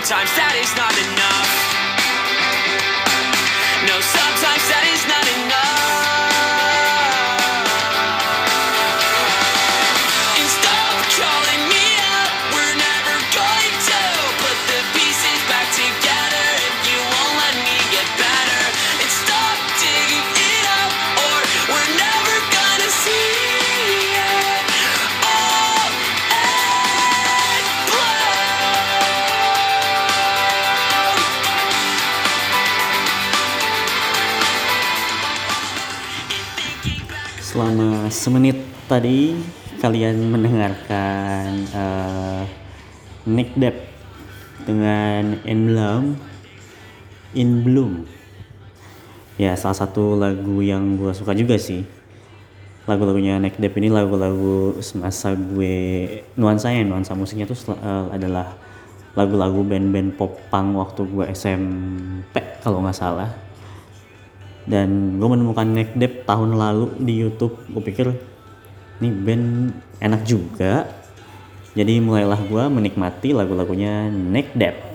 sometimes that is not enough. Semenit tadi kalian mendengarkan uh, Nick Depp dengan In Bloom, In Bloom. Ya salah satu lagu yang gue suka juga sih. Lagu-lagunya Nick Depp ini lagu-lagu semasa gue nuansanya nuansa musiknya tuh uh, adalah lagu-lagu band-band pop punk waktu gue SMP kalau nggak salah dan gue menemukan Neck Depp tahun lalu di YouTube. Gue pikir ini band enak juga. Jadi mulailah gue menikmati lagu-lagunya Neck Depp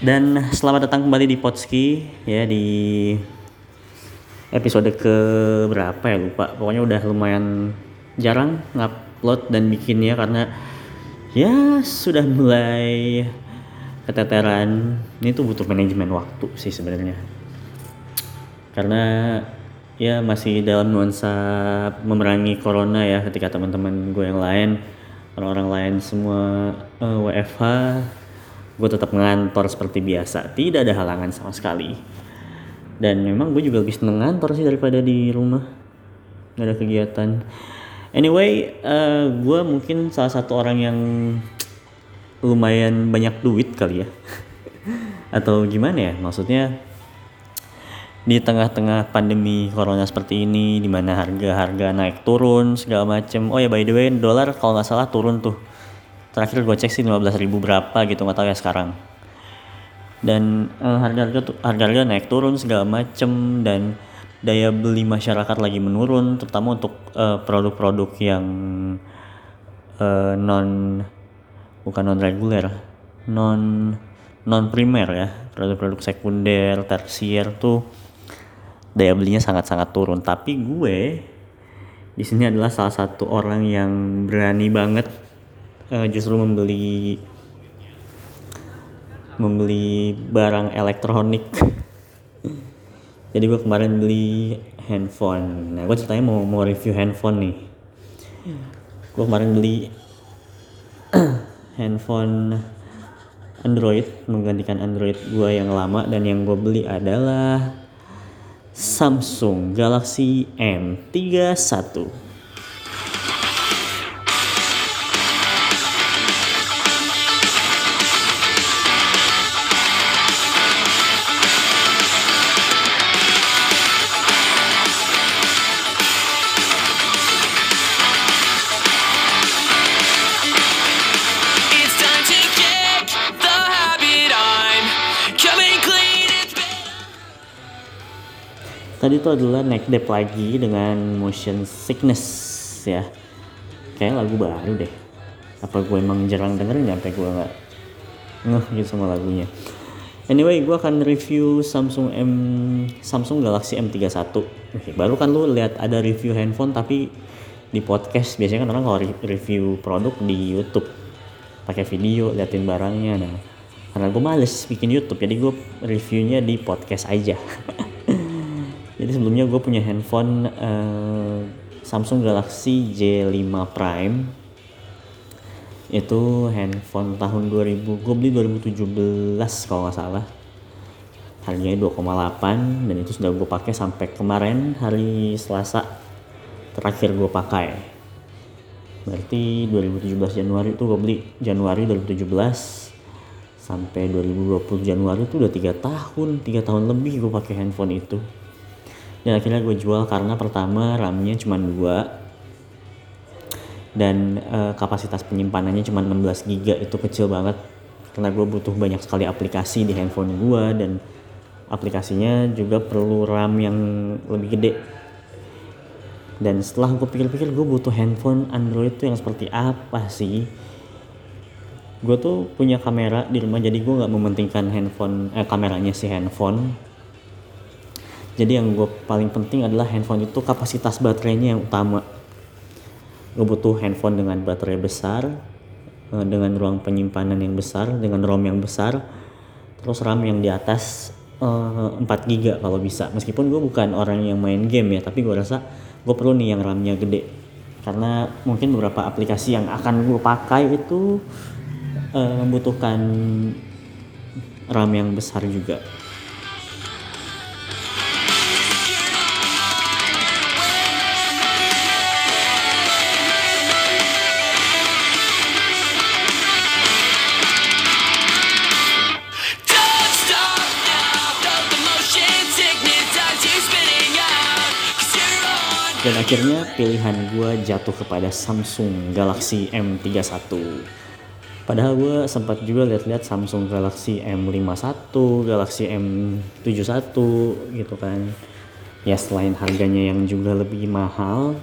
dan selamat datang kembali di Potski ya di episode ke berapa ya lupa. Pokoknya udah lumayan jarang ngupload dan bikinnya karena ya sudah mulai keteteran. Ini tuh butuh manajemen waktu sih sebenarnya karena ya masih dalam nuansa memerangi corona ya ketika teman-teman gue yang lain orang-orang lain semua eh, WFH gue tetap ngantor seperti biasa. Tidak ada halangan sama sekali. Dan memang gue juga lebih seneng ngantor sih daripada di rumah. Nggak ada kegiatan. Anyway eh, gue mungkin salah satu orang yang lumayan banyak duit kali ya. Atau gimana ya? Maksudnya di tengah-tengah pandemi corona seperti ini di mana harga-harga naik turun segala macem. Oh ya by the way dolar kalau nggak salah turun tuh. Terakhir gue cek sih 15.000 berapa gitu nggak tahu ya sekarang. Dan eh, harga-harga tuh harga-harga naik turun segala macem dan daya beli masyarakat lagi menurun terutama untuk eh, produk-produk yang eh, non bukan non reguler non non primer ya. Produk-produk sekunder tersier tuh daya belinya sangat-sangat turun. Tapi gue di sini adalah salah satu orang yang berani banget eh, justru membeli membeli barang elektronik. Jadi gue kemarin beli handphone. Nah gue ceritanya mau mau review handphone nih. Gue kemarin beli handphone Android menggantikan Android gue yang lama. Dan yang gue beli adalah Samsung Galaxy M31 Tadi itu adalah Neck Depp lagi dengan Motion Sickness ya. Kayak lagu baru deh. Apa gue emang jarang dengerin ya sampai gue nggak ngeh gitu sama lagunya. Anyway, gue akan review Samsung M Samsung Galaxy M31. Oke, baru kan lu lihat ada review handphone tapi di podcast biasanya kan orang kalau re- review produk di YouTube pakai video liatin barangnya nah karena gue males bikin YouTube jadi gue reviewnya di podcast aja Jadi sebelumnya gue punya handphone eh, Samsung Galaxy J5 Prime. Itu handphone tahun 2000 gue beli 2017 kalau nggak salah. Harganya 2,8 dan itu sudah gue pakai sampai kemarin hari Selasa terakhir gue pakai. Berarti 2017 Januari itu gue beli Januari 2017 sampai 2020 Januari itu udah tiga tahun tiga tahun lebih gue pakai handphone itu dan akhirnya gue jual karena pertama RAM-nya cuma dua. Dan eh, kapasitas penyimpanannya cuma 16 GB itu kecil banget. Karena gue butuh banyak sekali aplikasi di handphone gue dan aplikasinya juga perlu RAM yang lebih gede. Dan setelah gue pikir-pikir gue butuh handphone Android tuh yang seperti apa sih? Gue tuh punya kamera di rumah jadi gue nggak mementingkan handphone eh kameranya si handphone jadi yang gue paling penting adalah handphone itu kapasitas baterainya yang utama. Gue butuh handphone dengan baterai besar eh, dengan ruang penyimpanan yang besar dengan ROM yang besar terus RAM yang di atas eh, 4 GB kalau bisa. Meskipun gue bukan orang yang main game ya tapi gue rasa gue perlu nih yang RAM-nya gede. Karena mungkin beberapa aplikasi yang akan gue pakai itu eh, membutuhkan RAM yang besar juga Dan akhirnya pilihan gue jatuh kepada Samsung Galaxy M31. Padahal gue sempat juga lihat-lihat Samsung Galaxy M51, Galaxy M71 gitu kan. Ya selain harganya yang juga lebih mahal,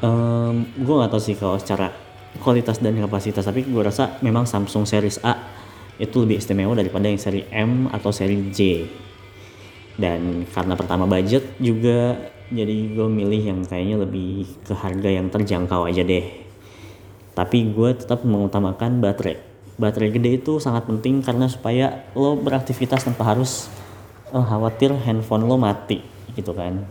em gue nggak tahu sih kalau secara kualitas dan kapasitas, tapi gue rasa memang Samsung Series A itu lebih istimewa daripada yang seri M atau seri J dan karena pertama budget juga jadi gue milih yang kayaknya lebih ke harga yang terjangkau aja deh. Tapi gue tetap mengutamakan baterai. Baterai gede itu sangat penting karena supaya lo beraktivitas tanpa harus eh, khawatir handphone lo mati gitu kan.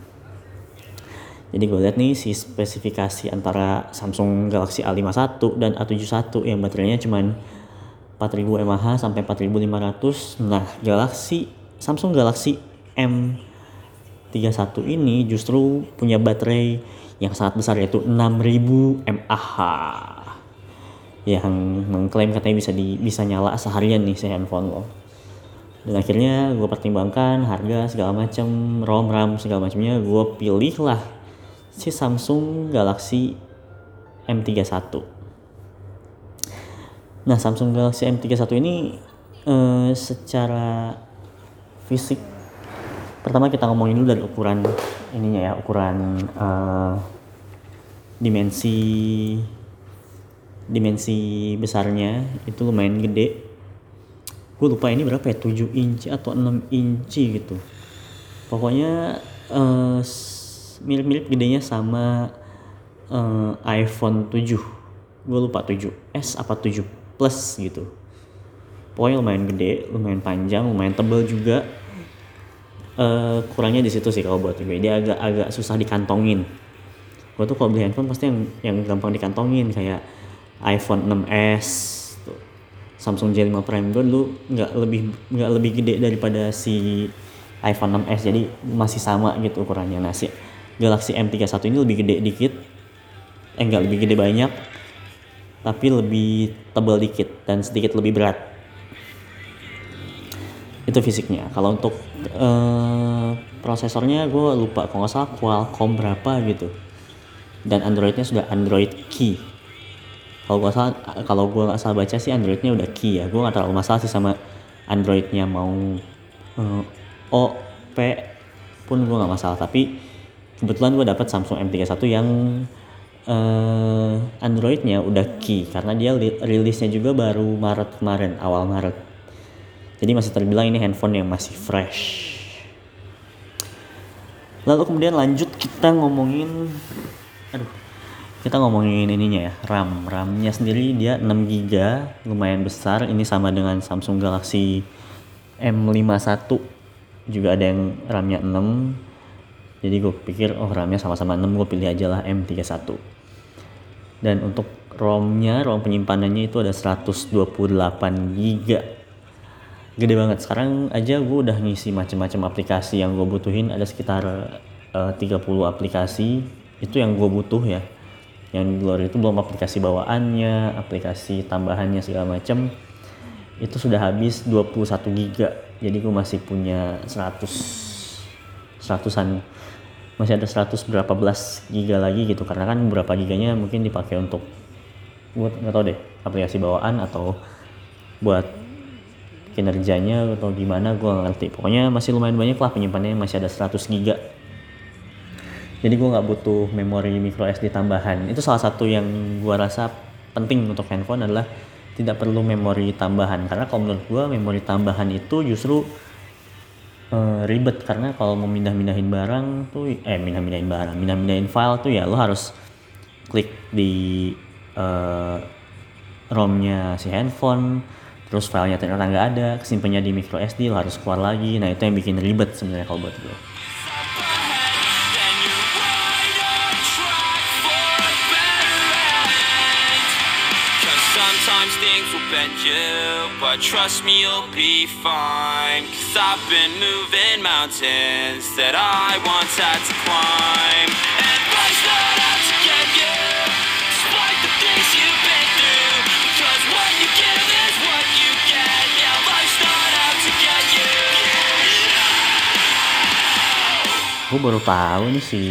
Jadi gue lihat nih si spesifikasi antara Samsung Galaxy A51 dan A71 yang baterainya cuman 4000 mAh sampai 4500 nah Galaxy Samsung Galaxy M31 ini justru punya baterai yang sangat besar yaitu 6000 mAh. Yang mengklaim katanya bisa di bisa nyala seharian nih si handphone lo. Dan akhirnya gue pertimbangkan harga segala macam ROM RAM segala macamnya gue pilih lah si Samsung Galaxy M31 Nah, Samsung Galaxy M31 ini eh, secara fisik pertama kita ngomongin dulu dari ukuran ininya ya, ukuran eh, dimensi dimensi besarnya itu lumayan gede. Gue lupa ini berapa ya, 7 inci atau 6 inci gitu. Pokoknya s- mirip-mirip gedenya sama eh, iPhone 7 gue lupa 7S apa 7 plus gitu pokoknya lumayan gede lumayan panjang lumayan tebal juga Eh kurangnya di situ sih kalau buat gue dia agak agak susah dikantongin. Gue tuh kalau beli handphone pasti yang yang gampang dikantongin kayak iPhone 6s tuh. Samsung J5 Prime. Gue dulu nggak lebih nggak lebih gede daripada si iPhone 6s jadi masih sama gitu ukurannya. Nah si Galaxy M31 ini lebih gede dikit eh enggak lebih gede banyak tapi lebih tebal dikit dan sedikit lebih berat. Itu fisiknya. Kalau untuk eh, prosesornya gue lupa kalau nggak salah Qualcomm berapa gitu. Dan Androidnya sudah Android Key. Kalau gue salah kalau gue nggak salah baca sih Androidnya udah Key ya. Gue nggak terlalu masalah sih sama Androidnya mau eh, O P pun gue nggak masalah. Tapi kebetulan gue dapat Samsung M31 yang eh, Androidnya udah key. Karena dia li- rilisnya juga baru Maret kemarin awal Maret jadi masih terbilang ini handphone yang masih fresh. Lalu kemudian lanjut kita ngomongin aduh kita ngomongin ininya ya RAM. RAM-nya sendiri dia 6 GB lumayan besar. Ini sama dengan Samsung Galaxy M51 juga ada yang RAM-nya 6 jadi gue pikir oh RAM-nya sama-sama 6 gue pilih aja lah M31 dan untuk ROM-nya ROM penyimpanannya itu ada 128 GB gede banget. Sekarang aja gue udah ngisi macam-macam aplikasi yang gue butuhin. Ada sekitar eh, 30 aplikasi. Itu yang gue butuh ya. Yang di luar itu belum aplikasi bawaannya aplikasi tambahannya segala macam itu sudah habis 21 giga. Jadi gue masih punya 100 seratusan. Masih ada 100 berapa belas giga lagi gitu. Karena kan beberapa giganya mungkin dipakai untuk buat nggak tahu deh aplikasi bawaan atau buat kinerjanya atau gimana gue nggak ngerti. Pokoknya masih lumayan banyak lah penyimpanannya masih ada 100 giga. Jadi gue nggak butuh memori micro SD tambahan. Itu salah satu yang gue rasa penting untuk handphone adalah tidak perlu memori tambahan. Karena kalau menurut gue memori tambahan itu justru eh, ribet. Karena kalau mau mindah-mindahin barang tuh eh mindah-mindahin barang mindah-mindahin file tuh ya lo harus klik di eh, ROM-nya si handphone terus filenya ternyata nggak ada kesimpannya di micro SD harus keluar lagi. Nah itu yang bikin ribet sebenarnya kalau buat gue. Gue baru tahu nih si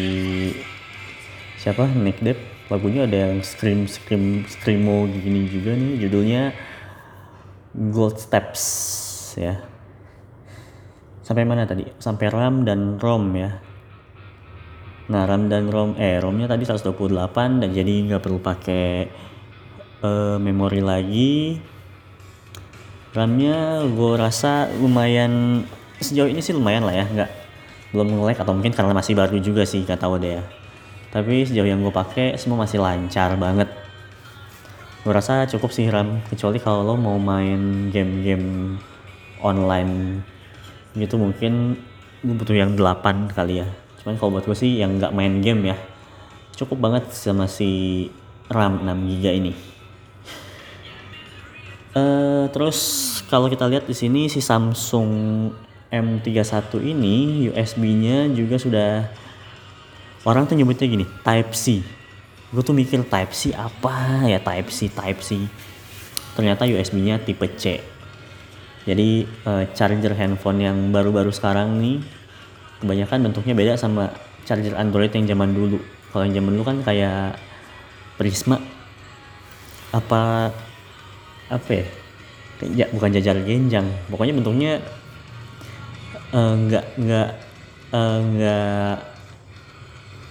siapa Nick Depp. Lagunya ada yang scream scream screamo gini juga nih. Judulnya Gold Steps ya. Sampai mana tadi? Sampai RAM dan ROM ya. Nah RAM dan ROM eh ROMnya tadi 128 dan jadi nggak perlu pakai eh, memori lagi. RAM-nya gue rasa lumayan sejauh ini sih lumayan lah ya nggak belum nge atau mungkin karena masih baru juga sih nggak tahu deh ya. Tapi sejauh yang gue pakai semua masih lancar banget. Gue rasa cukup sih RAM. Kecuali kalau lo mau main game-game online gitu mungkin gue butuh yang 8 kali ya. Cuman kalau buat gue sih yang nggak main game ya cukup banget sama si RAM 6 GB ini. Eh, terus kalau kita lihat di sini si Samsung M31 ini USB-nya juga sudah orang tuh nyebutnya gini Type C. Gue tuh mikir Type C apa ya Type C Type C. Ternyata USB-nya tipe C. Jadi eh, charger handphone yang baru-baru sekarang nih kebanyakan bentuknya beda sama charger Android yang zaman dulu. Kalau yang zaman dulu kan kayak Prisma apa apa ya ja- bukan jajar genjang pokoknya bentuknya eh, nggak nggak eh,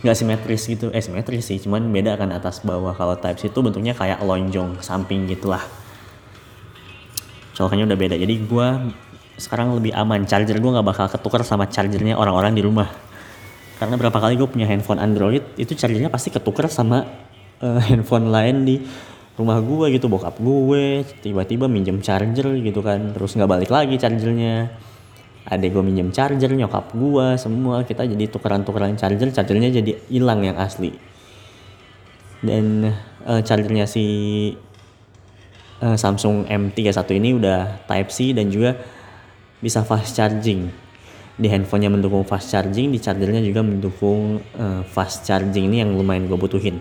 nggak simetris gitu. Eh simetris sih cuman beda kan atas bawah. Kalau type C itu bentuknya kayak lonjong samping gitulah. Colokannya udah beda. Jadi gua sekarang lebih aman. Charger gua nggak bakal ketukar sama chargernya orang-orang di rumah. Karena berapa kali gue punya handphone Android itu chargernya pasti ketukar sama eh, handphone lain di rumah gue gitu. Bokap gue tiba-tiba minjem charger gitu kan. Terus nggak balik lagi chargernya adek gue minjem charger nyokap gue semua. Kita jadi tukeran-tukeran charger chargernya jadi hilang yang asli. Dan eh, chargernya si eh, Samsung M31 ini udah Type C dan juga bisa fast charging. Di handphonenya mendukung fast charging di chargernya juga mendukung eh, fast charging. Ini yang lumayan gue butuhin.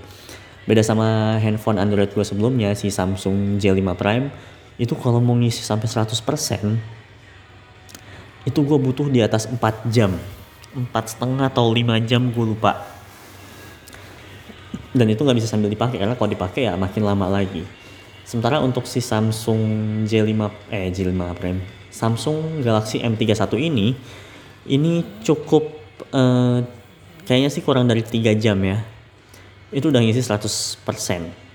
Beda sama handphone Android gue sebelumnya si Samsung J5 Prime itu kalau mau ngisi sampai 100% itu gue butuh di atas 4 jam. Empat setengah atau 5 jam gue lupa. Dan itu nggak bisa sambil dipakai karena kalau dipakai ya makin lama lagi. Sementara untuk si Samsung J5 eh J5 Prime Samsung Galaxy M31 ini ini cukup eh, kayaknya sih kurang dari 3 jam ya. Itu udah ngisi 100%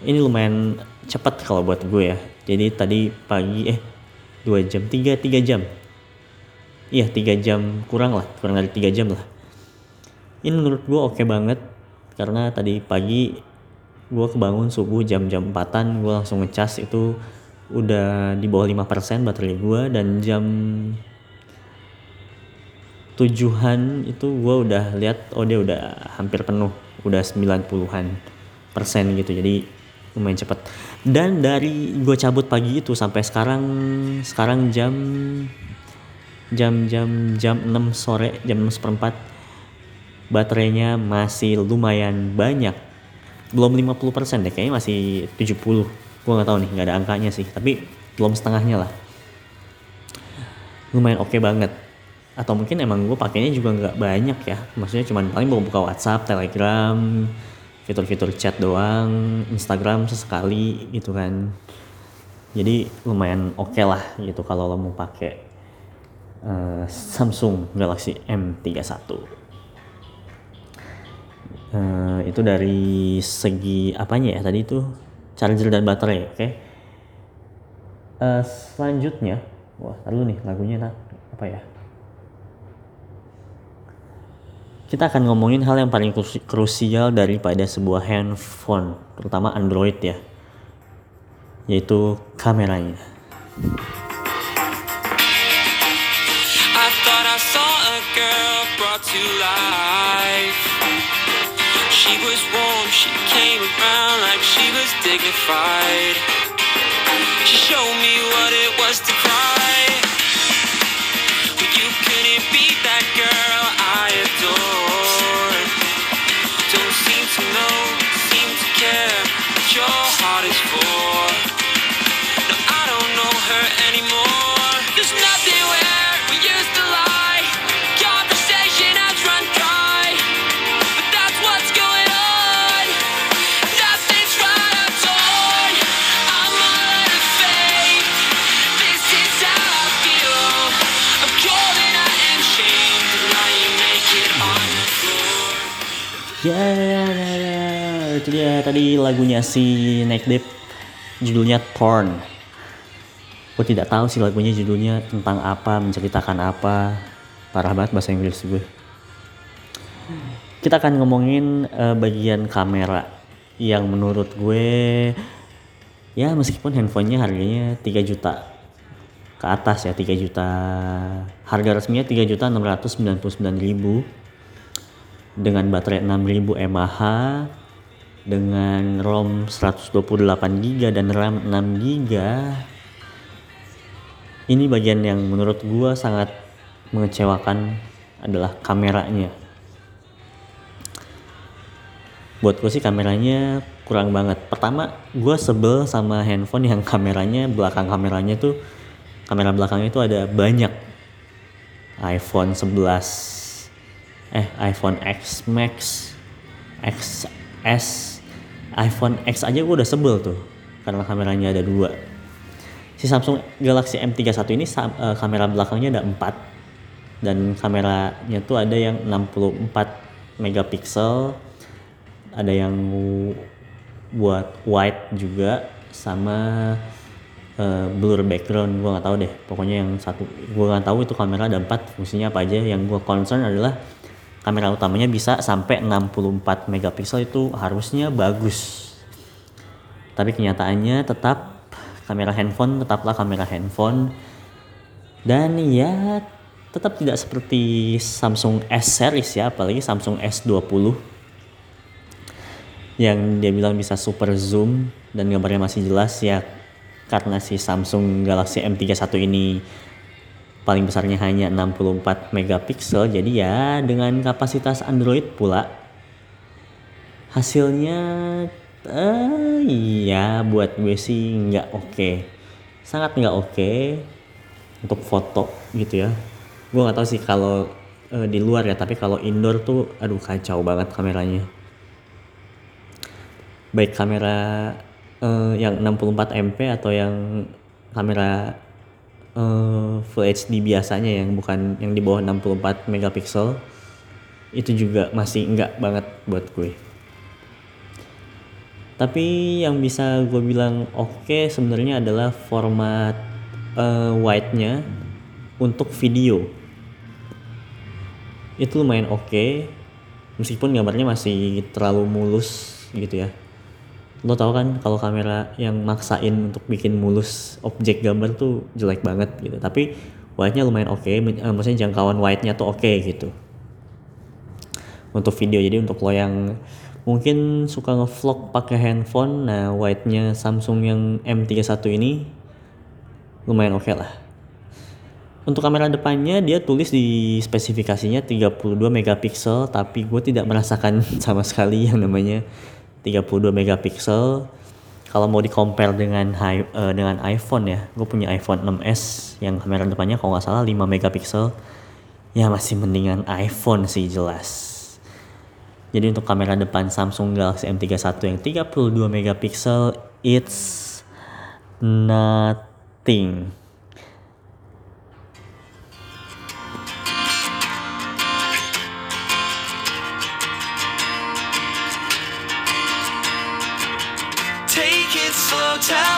ini lumayan cepat kalau buat gue ya. Jadi tadi pagi eh 2 jam. 3 3 jam. Iya 3 jam kurang lah. Kurang dari 3 jam lah. Ini menurut gue oke banget. Karena tadi pagi gue kebangun subuh jam-jam 4an gue langsung ngecas itu udah di bawah 5% baterai gue dan jam tujuhan itu gue udah lihat oh dia udah hampir penuh. Udah 90-an persen gitu. Jadi lumayan cepet. Dan dari gue cabut pagi itu sampai sekarang sekarang jam jam jam jam 6 sore jam 6 seperempat baterainya masih lumayan banyak. Belum 50% deh kayaknya masih 70 gue nggak tahu nih nggak ada angkanya sih tapi belum setengahnya lah. Lumayan oke banget. Atau mungkin emang gue pakainya juga nggak banyak ya. Maksudnya cuman paling mau buka WhatsApp Telegram fitur-fitur chat doang Instagram sesekali gitu kan. Jadi lumayan oke lah gitu kalau lo mau pakai eh, Samsung Galaxy M31 Eh, itu dari segi apanya ya? Tadi itu charger dan baterai oke? Eh, selanjutnya wah lalu nih lagunya nah, apa ya kita akan ngomongin hal yang paling krus- krusial daripada sebuah handphone terutama Android ya yaitu kameranya. She showed me what it was to tadi lagunya si Neck Deep judulnya Torn. Gue tidak tahu sih lagunya judulnya tentang apa, menceritakan apa. Parah banget bahasa Inggris gue. Kita akan ngomongin eh, bagian kamera yang menurut gue ya meskipun handphonenya harganya 3 juta ke atas ya 3 juta harga resminya 3 juta 699 ribu dengan baterai 6000 mAh dengan ROM 128GB dan RAM 6GB ini bagian yang menurut gua sangat mengecewakan adalah kameranya. Buat gue sih kameranya kurang banget. Pertama gua sebel sama handphone yang kameranya belakang kameranya tuh kamera belakangnya itu ada banyak. iPhone 11 eh iPhone X Max XS iPhone X aja gue udah sebel tuh karena kameranya ada dua. Si Samsung Galaxy M31 ini eh, kamera belakangnya ada 4 dan kameranya tuh ada yang 64 megapiksel ada yang buat wide juga sama eh, blur background gue nggak tahu deh. Pokoknya yang satu gue nggak tahu itu kamera ada empat fungsinya apa aja. Yang gue concern adalah kamera utamanya bisa sampai 64 megapiksel itu harusnya bagus. Tapi kenyataannya tetap kamera handphone tetaplah kamera handphone. Dan ya tetap tidak seperti Samsung S series ya apalagi Samsung S20 yang dia bilang bisa super zoom dan gambarnya masih jelas ya karena si Samsung Galaxy M31 ini paling besarnya hanya 64 megapiksel jadi ya dengan kapasitas Android pula hasilnya eh iya buat gue sih nggak oke. Sangat nggak oke untuk foto gitu ya. Gue nggak tahu sih kalau eh, di luar ya tapi kalau indoor tuh aduh kacau banget kameranya. Baik kamera eh, yang 64 MP atau yang kamera eh, Full HD biasanya yang bukan yang di bawah 64 megapiksel itu juga masih enggak banget buat gue. Tapi yang bisa gue bilang oke sebenarnya adalah format eh, wide-nya untuk video. Itu lumayan oke meskipun gambarnya masih terlalu mulus gitu ya lo tau kan kalau kamera yang maksain untuk bikin mulus objek gambar tuh jelek banget gitu. Tapi wide-nya lumayan oke men- eh, maksudnya jangkauan wide-nya tuh oke gitu. Untuk video jadi untuk lo yang mungkin suka ngevlog pakai handphone nah wide-nya Samsung yang M31 ini lumayan oke lah. Untuk kamera depannya dia tulis di spesifikasinya 32 megapiksel tapi gue tidak merasakan sama sekali yang namanya 32 megapiksel. Kalau mau di dengan eh, dengan iPhone ya gue punya iPhone 6s yang kamera depannya kalau nggak salah 5 megapiksel. Ya masih mendingan iPhone sih jelas. Jadi untuk kamera depan Samsung Galaxy M31 yang 32 megapiksel it's nothing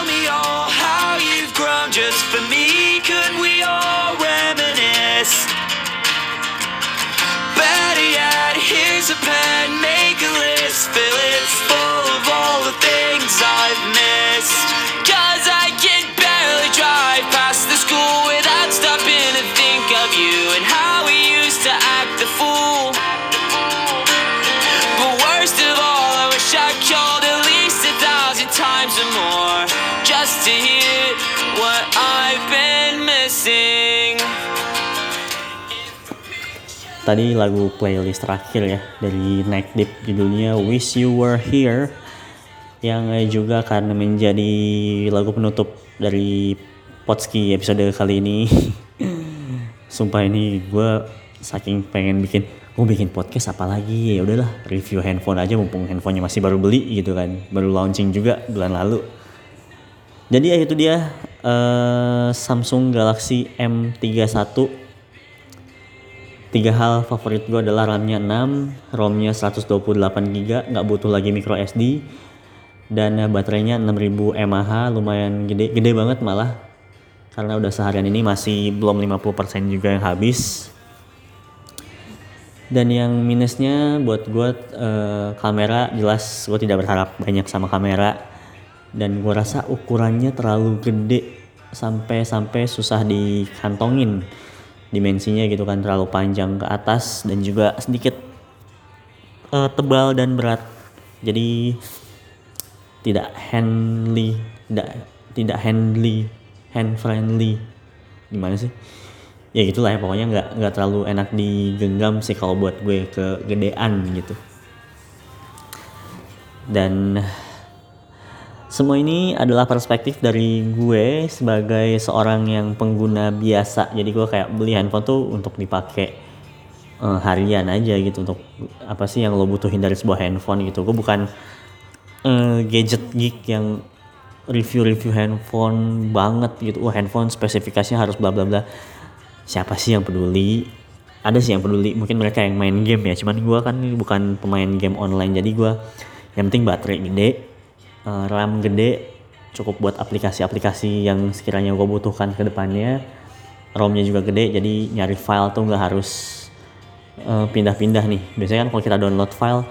Tell me all how you've grown just for me. Tadi lagu playlist terakhir ya dari Night Deep judulnya Wish You Were Here yang juga akan menjadi lagu penutup dari Potski episode kali ini. Sumpah ini gue saking pengen bikin gue bikin podcast apa lagi? Ya udahlah review handphone aja mumpung handphonenya masih baru beli gitu kan baru launching juga bulan lalu. Jadi ya itu dia eh, Samsung Galaxy M31 Tiga hal favorit gue adalah RAM-nya 6, ROM-nya 128GB, nggak butuh lagi micro SD, dan eh, baterainya 6000 mAh, lumayan gede, gede banget malah. Karena udah seharian ini masih belum 50% juga yang habis. Dan yang minusnya buat gue eh, kamera jelas gue tidak berharap banyak sama kamera. Dan gue rasa ukurannya terlalu gede sampai sampai susah dikantongin dimensinya gitu kan terlalu panjang ke atas dan juga sedikit eh, tebal dan berat. Jadi tidak handly tidak tidak handly hand friendly. Gimana sih? Ya gitulah ya pokoknya nggak nggak terlalu enak digenggam sih kalau buat gue kegedean gitu. Dan semua ini adalah perspektif dari gue sebagai seorang yang pengguna biasa. Jadi gue kayak beli handphone tuh untuk dipakai eh, harian aja gitu untuk apa sih yang lo butuhin dari sebuah handphone gitu. Gue bukan eh, gadget geek yang review-review handphone banget gitu. Wah handphone spesifikasinya harus bla bla bla. Siapa sih yang peduli? Ada sih yang peduli. Mungkin mereka yang main game ya. Cuman gue kan bukan pemain game online. Jadi gue yang penting baterai gede, eh, RAM gede cukup buat aplikasi-aplikasi yang sekiranya gue butuhkan ke depannya. ROM-nya juga gede jadi nyari file tuh nggak harus eh, pindah-pindah nih. Biasanya kan kalau kita download file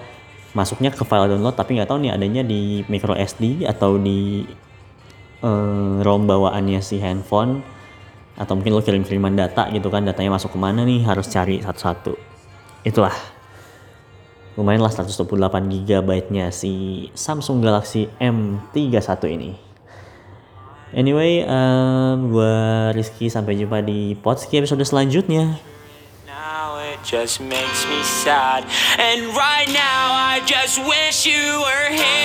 masuknya ke file download tapi nggak tahu nih adanya di micro SD atau di eh, ROM bawaannya si handphone atau mungkin lo kirim-kiriman data gitu kan datanya masuk ke mana nih harus cari satu-satu. Itulah lumayan lah 128 GB nya si Samsung Galaxy M31 ini. Anyway, um, gue Rizky sampai jumpa di Potski episode selanjutnya. Just makes me sad. And right now, I just wish you were here.